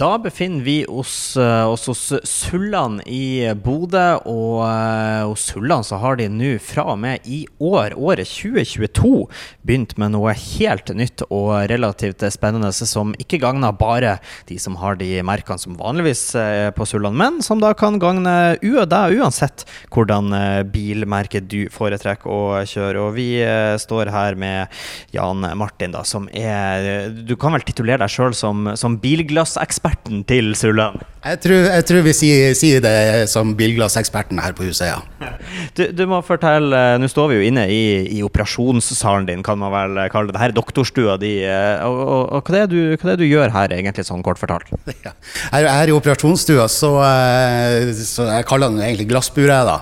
Da befinner vi oss, eh, oss hos Sulland i Bodø, og eh, hos Sulland så har de nå fra og med i år, året 2022, begynt med noe helt nytt og relativt spennende, som ikke gagner bare de som har de merkene som vanligvis er på Sulland, men som da kan gagne deg uansett hvordan eh, bilmerke du foretrekker å kjøre. Og vi står her med Jan Martin, da, som er Du kan vel titulere deg sjøl som, som bilglassekspert? Eksperten til Sulland? Jeg tror, jeg tror vi sier, sier, det som bilglasseksperten her på huset, ja. Du, du, må fortelle, Nå står vi jo inne i, i, operasjonssalen din, kan man vel kalle det. Her er doktorstua di. Eh, og, og, og hva, er det du, hva er det du gjør her, egentlig, sånn kort fortalt? Ja. Her, her, i operasjonsstua, så, eh, så jeg kaller den egentlig glassburet, da.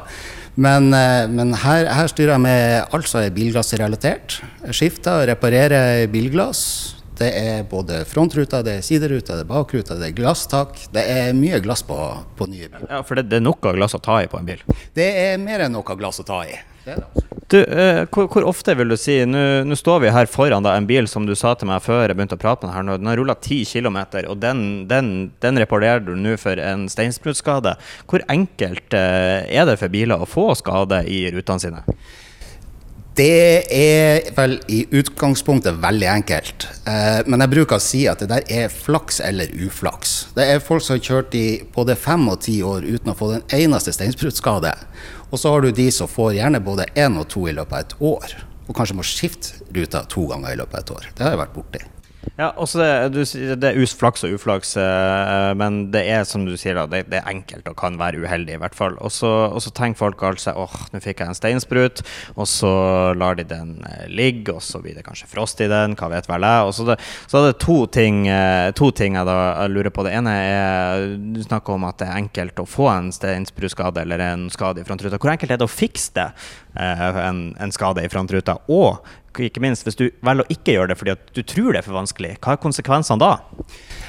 Men, eh, men her, her, styrer jeg med alt som er bilglassrelatert. Skifter og reparerer bilglass det er både frontruta, det er sideruta, det er bakruta, det er glasstak. Det er mye glass på, på nye biler. Ja, For det, det, er noe glass å ta i på en bil? Det er mer enn noe glass å ta i. Du, eh, hvor, hvor, ofte vil du si Nå står vi her foran da, en bil som du sa til meg før jeg begynte å prate med her, den har rulla 10 km, og den, den, den reparerer du nå for en steinsprutskade. Hvor enkelt eh, er det for biler å få skade i rutene sine? Det er vel i utgangspunktet veldig enkelt. Eh, men jeg bruker å si at det der er flaks eller uflaks. Det er folk som har kjørt i både fem og ti år uten å få den eneste steinsbruddskade. Og så har du de som får gjerne både én og to i løpet av et år. Og kanskje må skifte ruta to ganger i løpet av et år. Det har jeg vært borti. Ja, også det, det er uflaks og uflaks, eh, men det er som du sier, det, det er enkelt og kan være uheldig, i hvert fall. Og så tenker folk altså åh, nå fikk jeg en steinsprut, og så lar de den eh, ligge, og så blir det kanskje frost i den, hva vet vel jeg. Så, det, så er det to ting, eh, to ting jeg da lurer på. Det ene er du snakker om at det er enkelt å få en steinsprutskade eller en skade i frontruta. Hvor enkelt er det å fikse det, en, en skade i frontruta? Og ikke minst hvis du velger å ikke gjøre det fordi du tror det er for vanskelig, hva er konsekvensene da?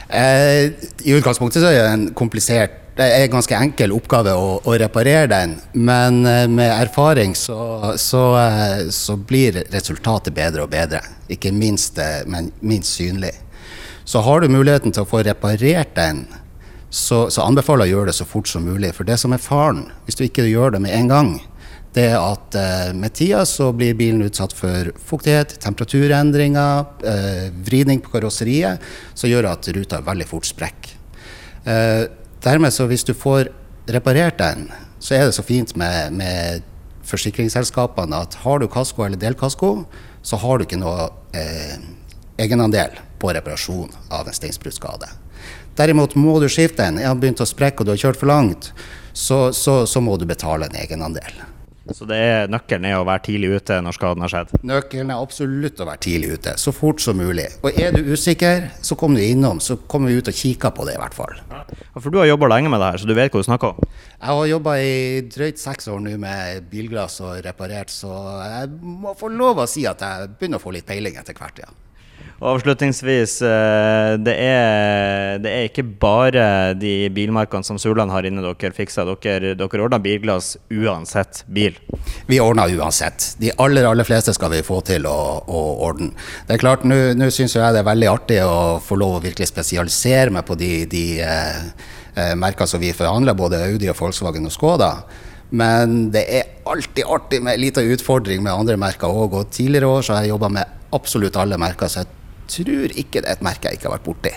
Eh, I utgangspunktet så er det en komplisert det er en ganske enkel oppgave å, å reparere den, men eh, med erfaring så, så, eh, så, blir resultatet bedre og bedre. Ikke minst, det, men minst synlig. Så har du muligheten til å få reparert den, så, så anbefaler jeg å gjøre det så fort som mulig. For det som er faren, hvis du ikke gjør det med en gang, det er at eh, med tida så blir bilen utsatt for fuktighet, temperaturendringer, eh, vridning på karosseriet, som gjør at ruta veldig fort sprekker. Eh, dermed så hvis du får reparert den, så er det så fint med, med forsikringsselskapene at har du kasko eller delkasko, så har du ikke noe eh, egenandel på reparasjon av en steinsbruddskade. Derimot må du skifte den, har begynt å sprekke og du har kjørt for langt, så, så, så må du betale en egenandel. Så det er nøkkelen er å være tidlig ute når skaden har skjedd? Nøkkelen er absolutt å være tidlig ute, så fort som mulig. Og er du usikker, så kom du innom, så kommer vi ut og kikker på det i hvert fall. Ja, for du har jobba lenge med det her, så du vet hva du snakker om? Jeg har jobba i drøyt seks år nå med bilglass og reparert, så jeg må få lov å si at jeg begynner å få litt peiling etter hvert, ja. Og avslutningsvis, eh, det er, det er, ikke bare de bilmarkene som Surland har inne dere fikser. Dere, dere ordner bilglass uansett bil? Vi ordner uansett. De aller aller fleste skal vi få til å, å ordne. Det er klart, Nå syns jeg det er veldig artig å få lov å virkelig spesialisere meg på de, de eh, eh merkene som vi forhandler, både Audi, og Volkswagen og Skoda. Men det er alltid artig med en liten utfordring med andre merker òg. Og tidligere år så har jeg jobba med absolutt alle merker. så jeg tror ikke det er et merke jeg ikke har vært borti.